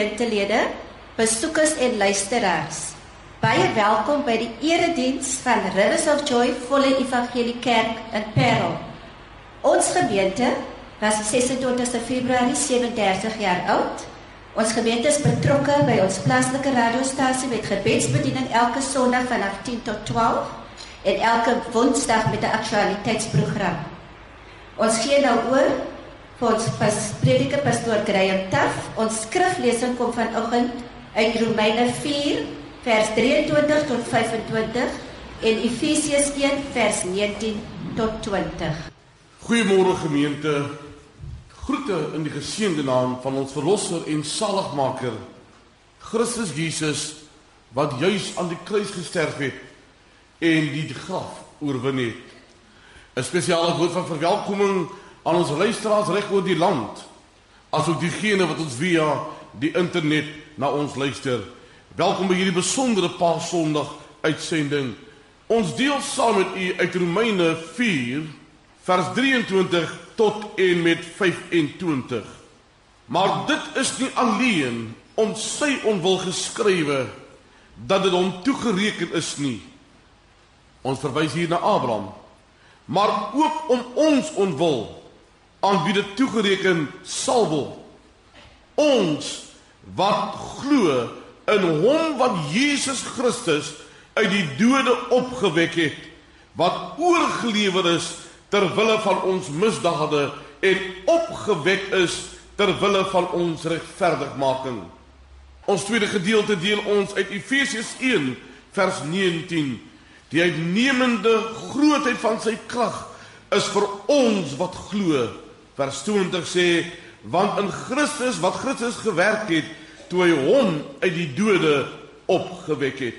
Gemeentelede, besoekers en luisteraars. Baie welkom by die erediens van Rivers of Joy Volle Evangelie Kerk in Parel. Ons gemeente was 26 Februarie 37 jaar oud. Ons gemeente is betrokke by ons plaaslike radiostasie met gebedsbediening elke Sondag vanaf 10 tot 12 en elke Woensdag met 'n aktualiteitsprogram. Ons gee nou oor vir ons pas, prediker pastoor Graham Taff. Ons skriflesing kom vanoggend uit Romeine 4 vers 23 tot 25 en Efesiërs 1 vers 19 tot 20. Goeiemôre gemeente. Groete in die geseënde naam van ons verlosser en saligmaker Christus Jesus wat juis aan die kruis gesterf het en die graf oorwin het. 'n Spesiale woord van verwelkoming aan ons luisteraars reg oor die land, asook diegene wat ons via die internet na ons luister. Welkom by hierdie besondere Paasondag uitsending. Ons deel saam met u uit Romeine 4 vers 23 tot en met 25. Maar dit is nie alleen om sy onwil geskrywe dat dit hom toegereken is nie. Ons verwys hier na Abraham, maar ook om ons onwil aan wie dit toegereken sal word. Ons wat glo in hom wat Jesus Christus uit die dode opgewek het, wat oorgelewer is ter wille van ons misdade en opgewek is ter wille van ons regverdigmaking. Ons tweede gedeelte deel ons uit Efesiërs 1 vers 19. Die uitnemende grootheid van sy krag is vir ons wat glo. Vers 20 sê want in Christus wat Christus gewerk het toe hy hom uit die dode opgewek het.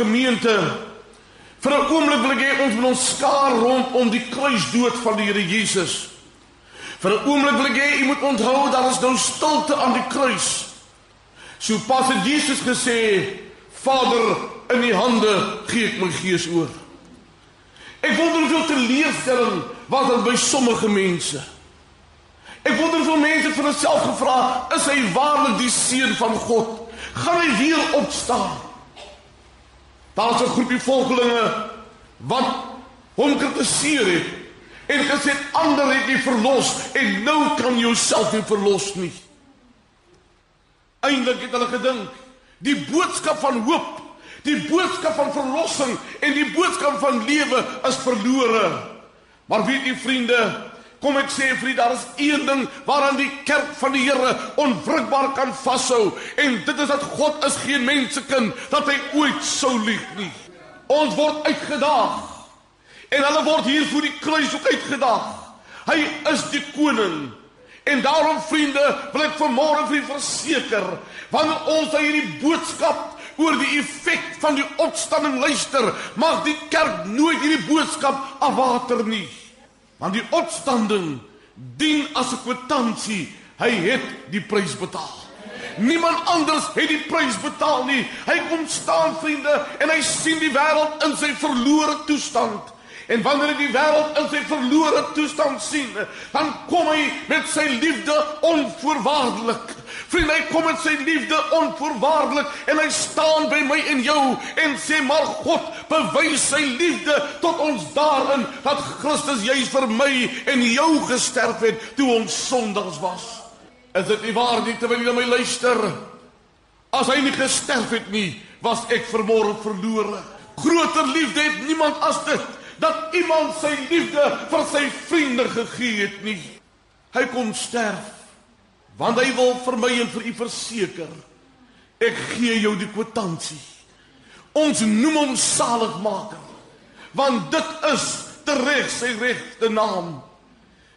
Gemeente, vir 'n oomblik wil ek hê ons moet ons skaar rondom die kruisdood van die Here Jesus. Vir 'n oomblik wil ek hê u moet onthou dat ons nou stilte aan die kruis. So pas het Jesus gesê, Vader, in u hande gee ek my gees oor. Ek wonder hoeveel teleurstelling was daar by sommige mense. Ek wonder hoeveel mense vir hulself gevra, is hy waarlik die seun van God? Gaan hy weer opstaan? Daar's 'n groepie volgelinge wat hom kritiseer het en gesê ander het jy verlos en nou kan jy jouself nie verlos nie. Eindelik het hulle gedink die boodskap van hoop, die boodskap van verlossing en die boodskap van lewe is verlore. Maar weet jy vriende, kom ek sê vir julle daar is een ding waaraan die kerk van die Here onwrikbaar kan vashou en dit is dat God is geen mensekind dat hy ooit sou lieg nie. Ons word uitgedaag en hulle word hier voor die kruis ook uitgedaag. Hy is die koning. En daarom vriende, wil ek vanmôre vir julle verseker, wanneer ons na hierdie boodskap oor die effek van die opstanding luister, mag die kerk nooit hierdie boodskap afwater nie. Want die opstanding dien as 'n kwitansie. Hy het die prys betaal. Niemand anders het die prys betaal nie. Hy kom staan vriende en hy sien die wêreld in sy verlore toestand. En wanneer hy die wêreld in sy verlore toestand sien, dan kom hy met sy liefde onvoorwaardelik. Vriende, hy kom met sy liefde onvoorwaardelik en hy staan by my en jou en sê maar God bewys sy liefde tot ons daarin dat Christus juis vir my en jou gesterf het toe ons sondaars was. Is dit nie waar nie terwyl jy my luister? As hy nie gesterf het nie, was ek vermoere verlore. Groter liefde het niemand as dit dat iemand sy liefde vir sy vriende gegee het nie. Hy kom sterf want hy wil vir my en vir u verseker ek gee jou die kwitansie. Ons noem hom saligmaker want dit is tereg sy regte naam.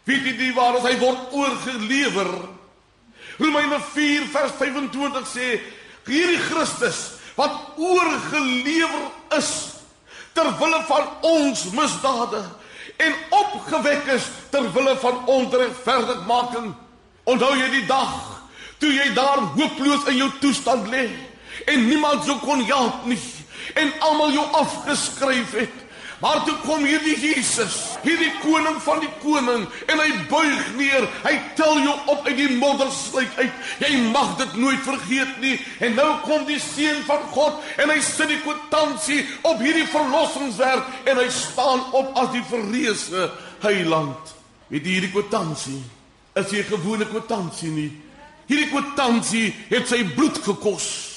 Weet jy die waar hy word oorgelewer? Romeine 4 vers 25 sê hierdie Christus wat oorgelewer is ter wille van ons misdade en opgewek is ter wille van onregverdigmaking. Onthou jy die dag toe jy daar hooploos in jou toestand lê en niemand jou kon help nie en almal jou afgeskryf het? Maar toe kom hierdie Jesus, hierdie koning van die koning en hy buig neer. Hy tel jou op uit die moddersluit uit. Jy mag dit nooit vergeet nie. En nou kom die seun van God en hy sit die kwitansie op hierdie verlossingswerk en hy staan op as die verreëse heiland. Jy hierdie kwitansie is nie 'n gewone kwitansie nie. Hierdie kwitansie het sy bloed gekos.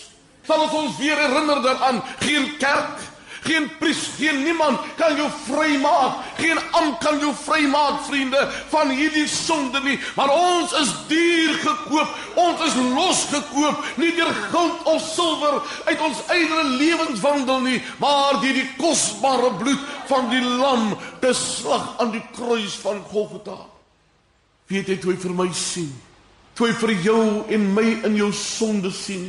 Sal ons weer herinner daaraan, geen kerk Geen priester, geen niemand kan jou vrymaak. Geen am kan jou vrymaak, vriende, van hierdie sonde nie. Maar ons is duur gekoop. Ons is losgekoop, nie deur goud of silwer uit ons eie lewenswandel nie, maar deur die kosbare bloed van die lam beslag aan die kruis van Golgotha. Weet jy hoe hy vir my sien? Hoe hy vir jou en my in jou sonde sien?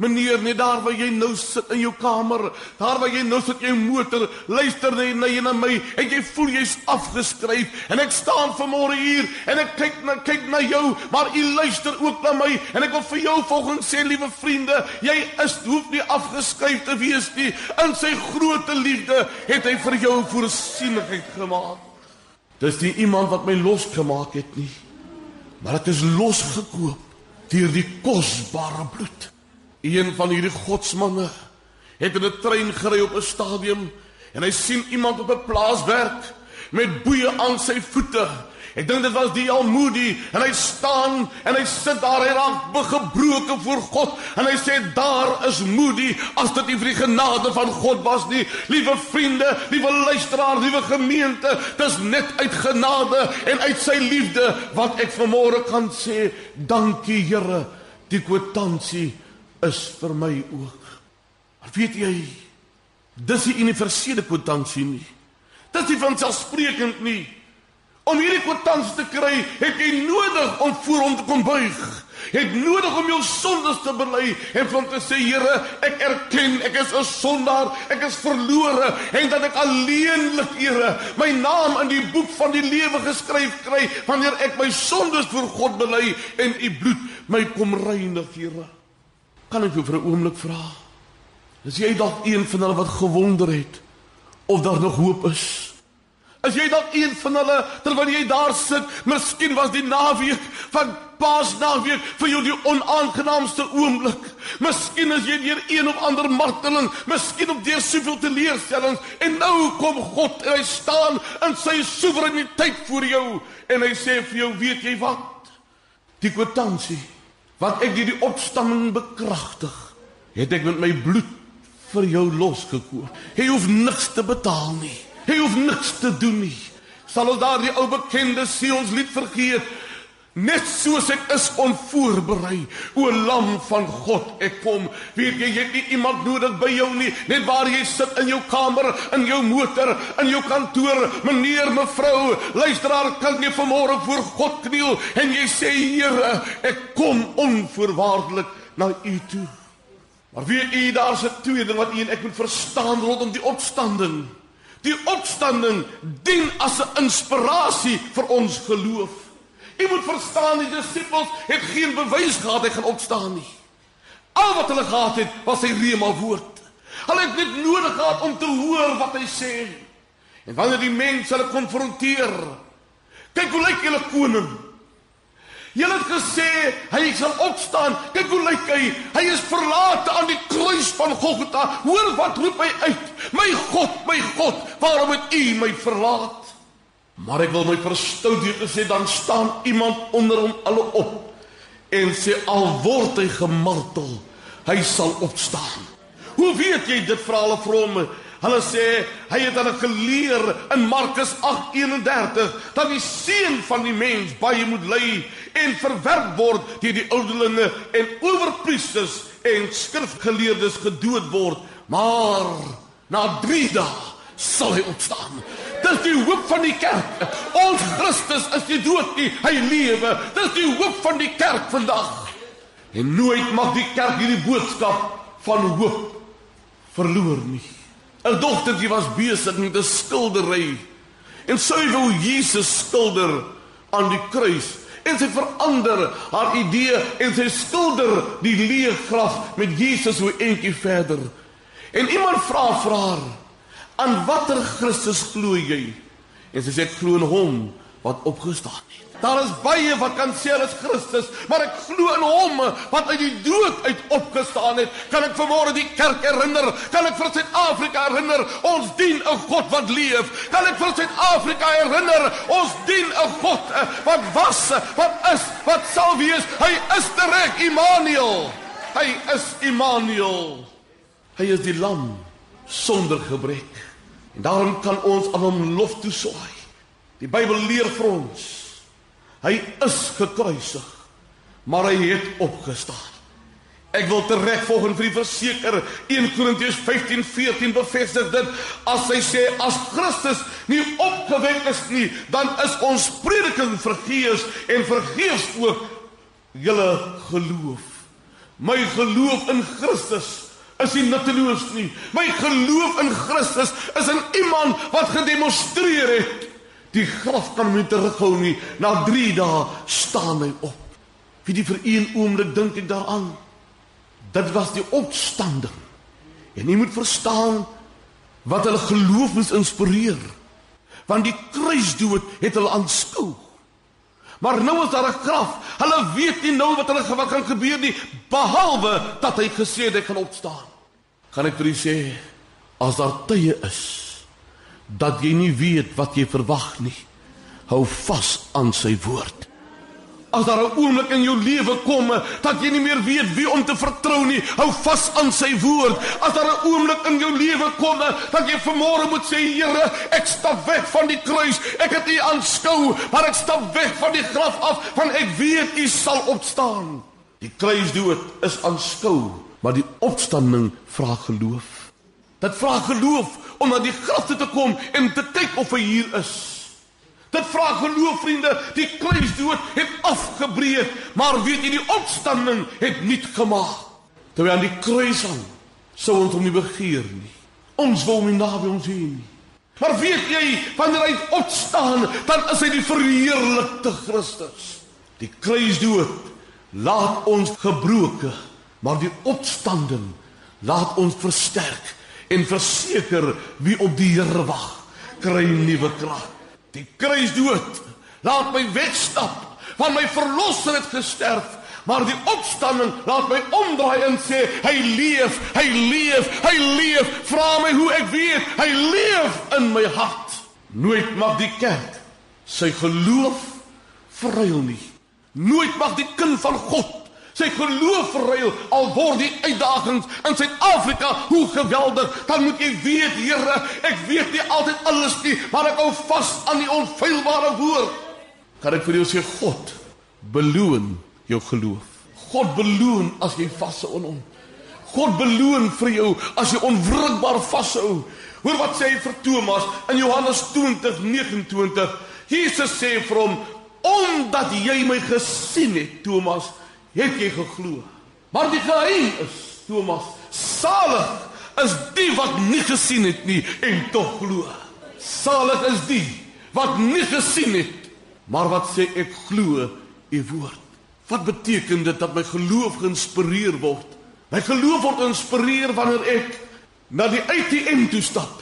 Meneer, net daar waar jy nou sit in jou kamer, daar waar jy nou sit in jou motor, luister net na jy na my en jy voel jy's afgeskryf en ek staan vanmôre hier en ek kyk na kyk na jou, maar u luister ook na my en ek wil vir jou volgens sê liewe vriende, jy is hoef nie afgeskryf te wees nie. In sy groote liefde het hy vir jou voorsienigheid gemaak. Dis nie iemand wat my losgemaak het nie, maar dit is losgekoop deur die kosbare bloed. Een van hierdie godsmanne het in 'n trein gery op 'n stadium en hy sien iemand op 'n plaas werk met boeye aan sy voete. Ek dink dit was die Almoedi en hy staan en hy sit daar en raak begebroke voor God en hy sê daar is Moedi as dit nie vir die genade van God was nie. Liewe vriende, liewe luisteraars, liewe gemeente, dis net uit genade en uit sy liefde wat ek vanmôre kan sê, dankie Here, die kwitansie is vir my ook. Maar weet jy, dis die universele kwitansie nie. Dis nie van selfsprekend nie. Om hierdie kwitansie te kry, het jy nodig om voor hom te kom buig. Jy het nodig om jou sondes te bely en van te sê Here, ek erken ek is 'n sondaar, ek is verlore en dat ek alleenlik Here my naam in die boek van die lewe geskryf kry wanneer ek my sondes voor God bely en u bloed my kom reinig, Here. Kan ek jou vir 'n oomblik vra? Is jy dalk een van hulle wat gewonder het of daar nog hoop is? As jy dalk een van hulle terwyl jy daar sit, miskien was die naweek van Paasnaweek vir jou die onaangenaamste oomblik. Miskien is jy deur een of ander marteling, miskien op deur soveel teleurstellings en nou kom God en hy staan in sy soewereiniteit voor jou en hy sê vir jou, weet jy wat? Die kwitansie wat ek deur die opstanding bekragtig, het ek met my bloed vir jou losgekoop. Jy hoef niks te betaal nie. Hy hoef niks te doen nie. Sal ons daardie ou bekende Sions lied vergeet? Net soos ek is onvoorberei, o lam van God, ek kom. Weet jy jy het nie iemand nodig by jou nie, net waar jy sit in jou kamer, in jou motor, in jou kantoor, meneer, mevrou, luisteraar, kan jy vanmôre voor God kniel en jy sê Here, ek kom onvoorwaardelik na U toe. Maar weet u daar's 'n tweede ding wat u en ek moet verstaan rondom die opstanding. Die opstanding dien as 'n inspirasie vir ons geloof. Jy moet verstaan die disippels het geen bewys gehad hy gaan opstaan nie. Al wat hulle gehad het was sy rema woord. Hulle het net nodig gehad om te hoor wat hy sê. En wanneer die mense hulle konfronteer, kyk hoe lyk julle koning? Julle het gesê hy sal opstaan. Kyk hoe lyk hy? Hy is verlate aan die kruis van Golgotha. Hoor wat roep hy uit? My God, my God, waarom het U my verlaat? Maar ek wil my verstout deur te sê dan staan iemand onder hom alle op en sê al word hy gemartel, hy sal opstaan. Hoe weet jy dit vra hulle vir hom? Hulle sê hy het hulle geleer in Markus 8:31 dat die seun van die mens baie moet ly en verwerp word deur die ouderlinge en owerpriesters en skrifgeleerdes gedood word, maar na 3 dae sal hy opstaan. Dis die hoop van die kerk. Ons Christus is nie dood nie, hy lewe. Dis die hoop van die kerk vandag. En nooit mag die kerk hierdie boodskap van hoop verloor nie. 'n Dogtertjie was besig met 'n skildery en sy wou Jesus skilder aan die kruis en sy verander haar idee en sy skilder die leë graf met Jesus so eentjie verder. En iemand vra vir haar: "Aan watter Christus glo jy?" En sy sê: "Ek glo in hom wat opgestaan het." Daar is baie wat kan sê hulle is Christus, maar ek glo in hom wat uit die dood uit opgestaan het. Kan ek vanmôre die kerk herinner? Kan ek vir Suid-Afrika herinner? Ons dien 'n God wat leef. Kan ek vir Suid-Afrika herinner? Ons dien 'n God eh, wat was, wat is, wat sal wees. Hy is tereg, Immanuel. Hy is Immanuel. Hy is die lam sonder gebrek. En daarom kan ons aan hom lof toeswaai. Die Bybel leer vir ons Hy is gekruisig, maar hy het opgestaan. Ek wil terugvolgens vir die verseker 1 Korintiërs 15:14 bevestig dit as hy sê as Christus nie opgewek is nie, dan is ons prediking vergees en vergees ook julle geloof. My geloof in Christus is nie nutteloos nie. My geloof in Christus is in iemand wat gedemonstreer het Die graf kan hom nie terughou nie. Na 3 dae staan hy op. Wie die vir een oomblik dink ek daaraan. Dit was die opstanding. En jy moet verstaan wat hulle geloof moes inspireer. Want die kruisdood het hulle aanskou. Maar nou is daar 'n graf. Hulle weet nie nou wat hulle wat kan gebeur nie behalwe dat hy gesê het hy gaan opstaan. Gaan ek vir u sê as daar tye is dat jy nie weet wat jy verwag nie. Hou vas aan sy woord. As daar 'n oomblik in jou lewe kom dat jy nie meer weet wie om te vertrou nie, hou vas aan sy woord. As daar 'n oomblik in jou lewe kom dat jy vanmôre moet sê, Here, ek stap weg van die kruis. Ek het U aanskou, maar ek stap weg van die graf af, want ek weet U sal opstaan. Die kruisdood is aanskou, maar die opstanding vra geloof. Dit vra geloof om na die graf te kom en te kyk of hy hier is. Dit vra geloof vriende, die kruisdood het afgebreek, maar weet jy die opstanding het nuut gemaak. Terwyl aan die kruis hang, sou ons hom nie begeer nie. Ons wil hom nie naby ons hê nie. Maar weet jy, wanneer hy opstaan, dan is hy die verheerlikte Christus. Die kruisdood laat ons gebroke, maar die opstanding laat ons versterk en verseker wie op die Here wag. kry nuwe krag. Die kruis dood laat my wegstap, want my verlosser het gesterf. Maar die opstanding laat my omdraai en sê hy leef, hy leef, hy leef. Vra my hoe ek weet, hy leef in my hart. Nooit mag die kerk sy geloof verruil nie. Nooit mag die kind van God sy geloof verruil al word die uitdagings in Suid-Afrika hoe geweldig. Dan moet jy weet, Here, ek weet nie altyd alles nie, maar ek hou vas aan die onfeilbare woord. Kan ek vir jou sê God beloon jou geloof. God beloon as jy vashou aan hom. God beloon vir jou as jy onwrikbaar vashou. Hoor wat sê hy vir Thomas in Johannes 20:29. Jesus sê vir hom: "Omdat jy my gesien het, Thomas, het jy geglo." Maar die geheim is, Thomas, salig is die wat nie gesien het nie en tog glo. Salig is die wat nie gesien het, maar wat sê ek glo u woord. Wat beteken dit dat my geloof geïnspireer word? My geloof word geïnspireer wanneer ek na die ATM toe stap.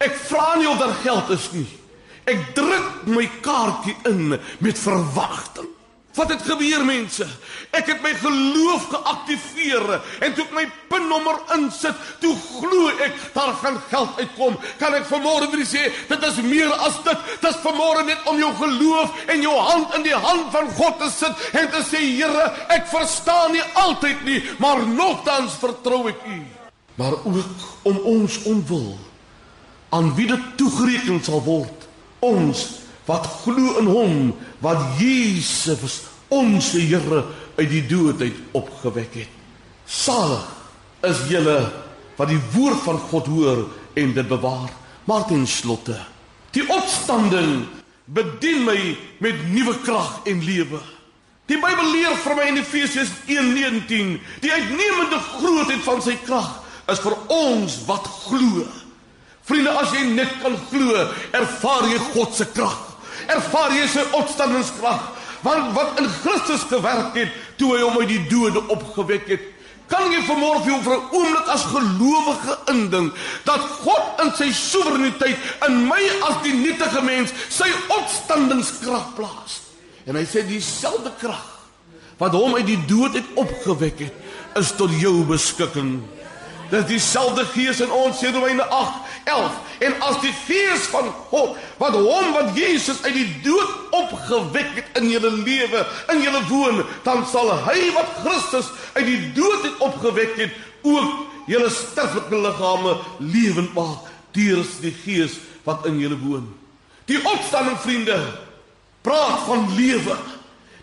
Ek vra nie of daar geld is nie. Ek druk my kaartjie in met verwagting. Wat het gebeur mense? Ek het my geloof geaktiveer en toe ek my pinnommer insit, toe glo ek daar gaan geld uitkom. Kan ek vanmôre vir julle sê, dit is meer as dit. Dit is vanmôre net om jou geloof en jou hand in die hand van God te sit en te sê, Here, ek verstaan nie altyd nie, maar nogtans vertrou ek U. Maar ook om ons onwil aan wie dit toegereken sal word. Ons wat glo in hom wat Jesus ons Here uit die dood uit opgewek het. Salig is julle wat die woord van God hoor en dit bewaar. Maar ten slotte, die opstanding bedien my met nuwe krag en lewe. Die Bybel leer vir my in Efesiërs 1:19, die uitnemende grootheid van sy krag is vir ons wat glo. Vriende, as jy net kan glo, ervaar jy God se krag. Ervaar jy sy opstandingskrag. Want wat in Christus gewerk het toe hy hom uit die dode opgewek het, kan jy vir jou vir 'n oomblik as gelowige indink dat God in sy soewereiniteit in my as die nietige mens sy opstandingskrag plaas. En hy sê dieselfde krag wat hom uit die dood het opgewek het, is tot jou beskikking. Dis dieselfde gees in ons, sê Romeine 8:11. En as die gees van God wat hom wat Jesus uit die dood opgewek het in julle lewe, in julle woon, dan sal hy wat Christus uit die dood het opgewek het, ook julle sterflike liggame lewend maak deur die gees wat in julle woon. Die opstanding vriende praat van lewe.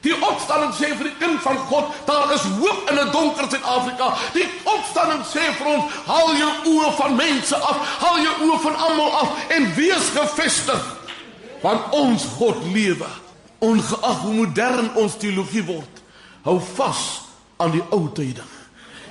Die opstanding sê vir die kind van God, daar is hoop in 'n donker Suid-Afrika. Die opstanding sê vir ons, haal jou oë van mense af, haal jou oë van almal af en wees gefestig. Want ons God lewe. Ongeag hoe modern ons teologie word, hou vas aan die ou tye.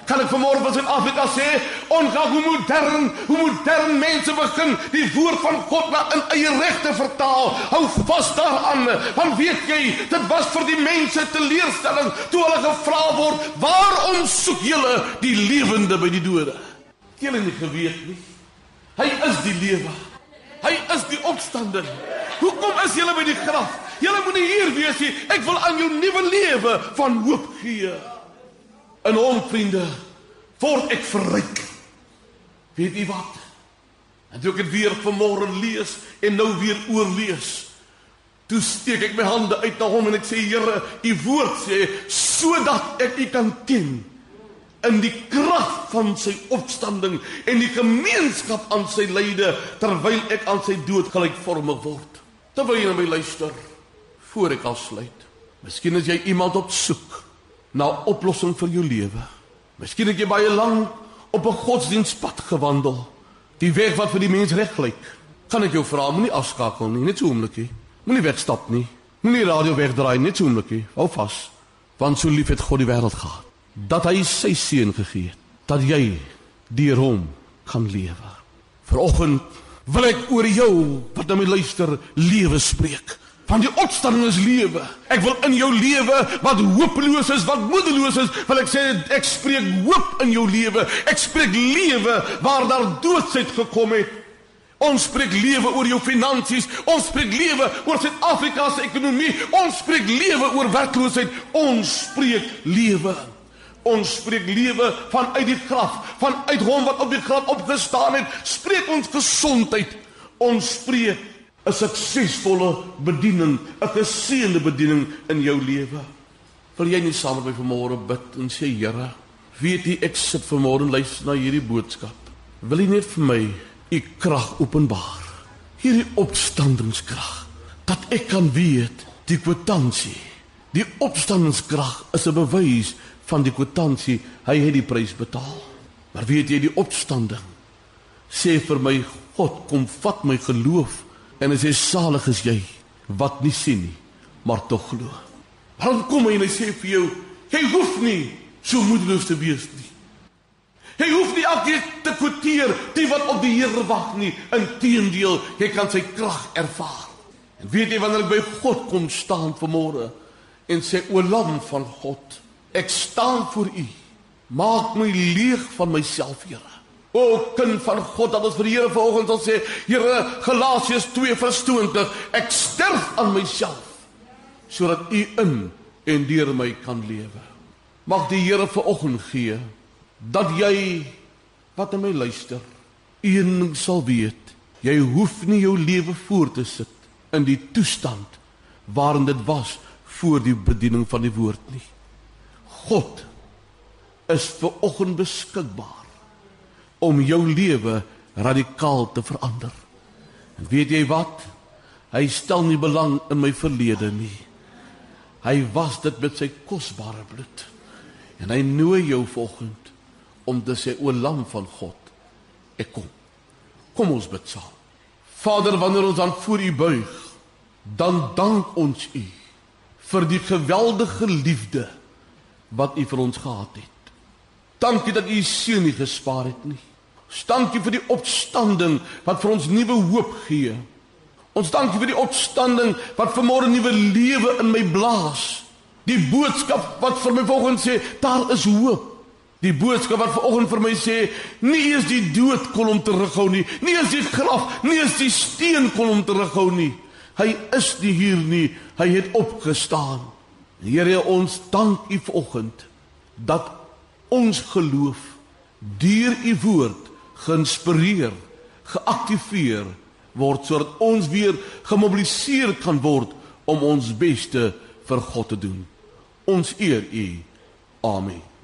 Kan ek vanmôre van Suid-Afrika sê, ongeag hoe modern, hoe modern mense begin die woord van God na in eie regte vertaal, hou vas daaraan. Want weet jy, dit was vir die mense teleurstelling toe hulle gevra word, "Waarom soek julle die lewende by die dode?" Julle nie geweet nie. Hy is die lewe. Hy is die opstanding. Hoekom is julle by die graf? Julle moenie hier wees nie. Ek wil aan jou nuwe lewe van hoop gee. In hom vriende word ek verryk. Weet u wat? En toe ek dit weer vanmôre lees en nou weer oorlees, toe steek ek my hande uit na hom en ek sê Here, u woord sê sodat ek u kan ken in die krag van sy opstanding en die gemeenskap aan sy lyde terwyl ek aan sy dood gelykvormig word. Terwyl jy na my luister voor ek afsluit. Miskien is jy iemand op soek na oplossing vir jou lewe. Miskien het jy baie lank op 'n godsdienstpad gewandel. Die weg wat vir die mens reg lyk. Kan ek jou vra, moenie afskakel nie, net so oomblikie. Moenie wegstap nie. Moenie radio wegdraai net so oomblikie. Hou vas. Want so lief het God die wêreld gehad dat hy sy seun gegee het dat jy deur hom kan lewe. Vanoggend wil ek oor jou wat na my luister lewe spreek. Van die opstanding is lewe. Ek wil in jou lewe wat hopeloos is, wat moedeloos is, wil ek sê ek spreek hoop in jou lewe. Ek spreek lewe waar daar doodsheid gekom het. Ons spreek lewe oor jou finansies. Ons spreek lewe oor Suid-Afrika se ekonomie. Ons spreek lewe oor werkloosheid. Ons spreek lewe. Ons spreek lewe vanuit die graf, vanuit hom wat op die graf opgestaan het. Spreek ons gesondheid. Ons spreek 'n suksesvolle bediening, 'n geseënde bediening in jou lewe. Wil jy nie saam met my vanmôre bid en sê Here, weet jy ek sit vanmôre en luister na hierdie boodskap. Wil jy net vir my u krag openbaar. Hierdie opstandingskrag dat ek kan weet die kwitansie. Die opstandingskrag is 'n bewys van die kwitansie. Hy het die prys betaal. Maar weet jy die opstanding sê vir my God kom vat my geloof en hy sê salig is jy wat nie sien nie maar tog glo. Dan kom hy en hy sê vir jou jy hoef nie so moedeloos te wees nie. Hy hoef nie elke te kwoteer die wat op die Here wag nie. Inteendeel, jy kan sy krag ervaar. En weet jy wanneer ek by God kom staan vanmôre en sê o lam van God, ek staan voor U. Maak my leeg van myself, Here. O kind van God, dat ons vir die Here vanoggend sal sê, Here, Galasiërs 2:20, ek sterf aan myself sodat U in en deur my kan lewe. Mag die Here vanoggend gee dat jy wat aan my luister, een sal weet, jy hoef nie jou lewe voort te sit in die toestand waarin dit was voor die bediening van die woord nie. God is ver oggend beskikbaar om jou lewe radikaal te verander. En weet jy wat? Hy stel nie belang in my verlede nie. Hy was dit met sy kosbare bloed. En hy nooi jou vanoggend om te sê o lam van God, ek kom. Kom ons bid saam. Vader, wanneer ons dan voor U buig, dan dank ons U vir die geweldige liefde wat U vir ons gehad het. Dankie dat U seun nie gespaar het nie. Dankie vir die opstanding wat vir ons nuwe hoop gee. Ons dankie vir die opstanding wat vanmôre nuwe lewe in my blaas. Die boodskap wat vir my volgens sê, daar is hoop. Die boodskap wat vanoggend vir my sê, nie is die dood kon hom terughou nie, nie is die graf, nie is die steen kon hom terughou nie. Hy is nie hier nie, hy het opgestaan. Here, ons dank U vanoggend dat ons geloof deur U woord geïnspireer, geaktiveer word sodat ons weer gemobiliseer kan word om ons beste vir God te doen. Ons eer U. Amen.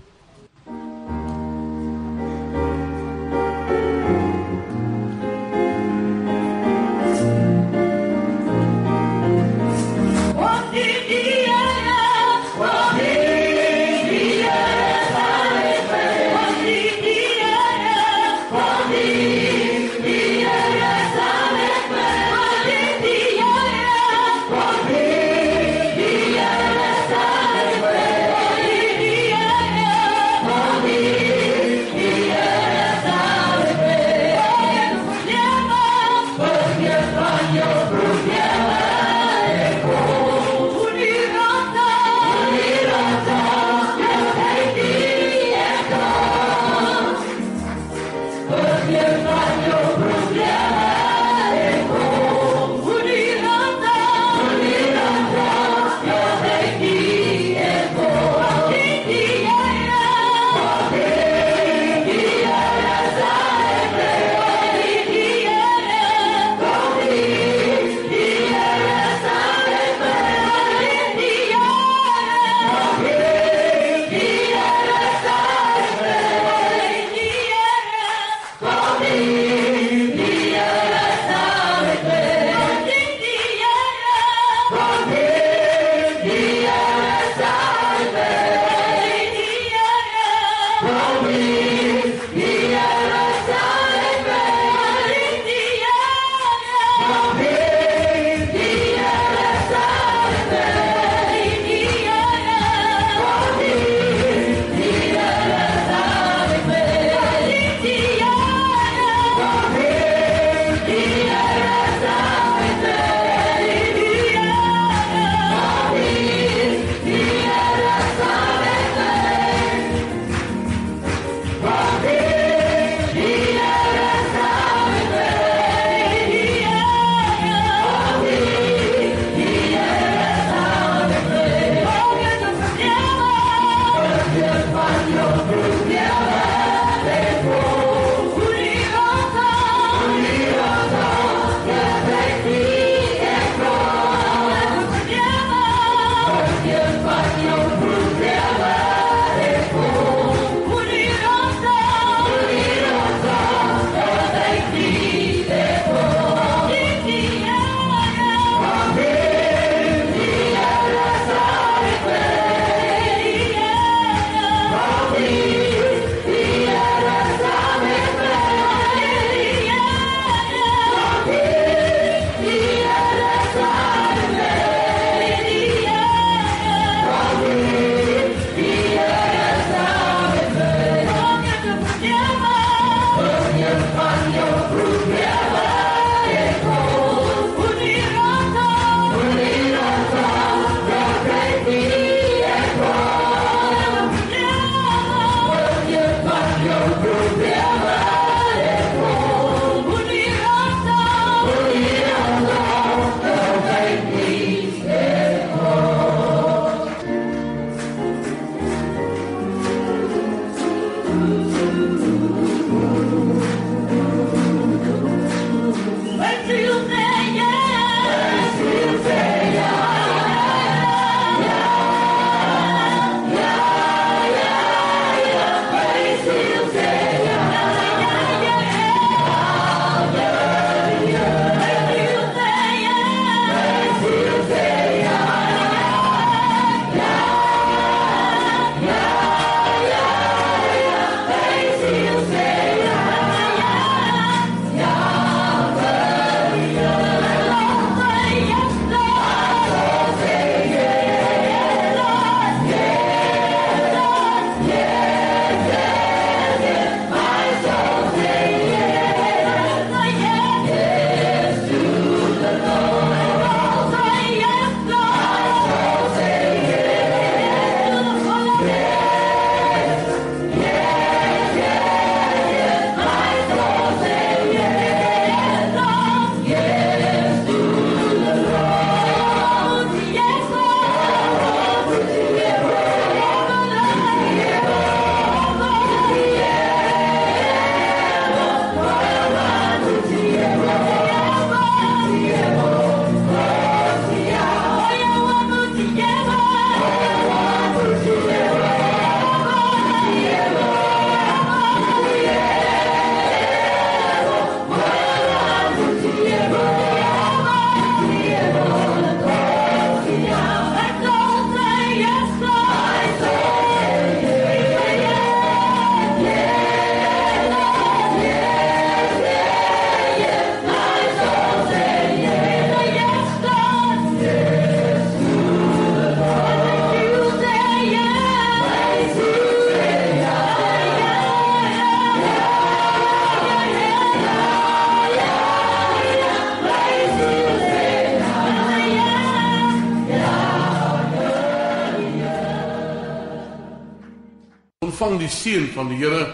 Ontvang die seën van die Here.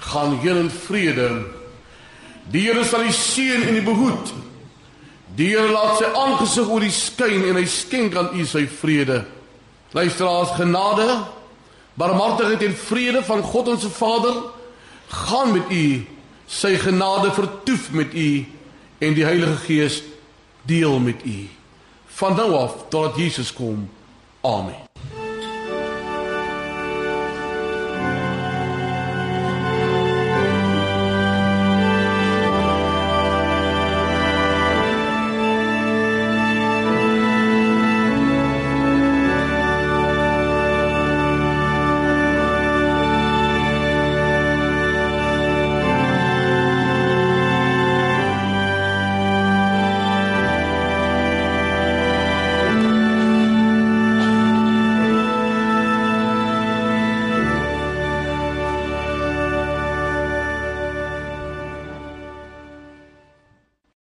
Gaan heen in vrede. Die Here sal u seën en u behoed. Die Here laat sy aangesig oor u skyn en hy skenk aan u sy vrede. Luisteraars, genade, barmhartigheid en vrede van God ons Vader gaan met u. Sy genade vertoef met u en die Heilige Gees deel met u. Van nou af tot Jesus kom. Amen.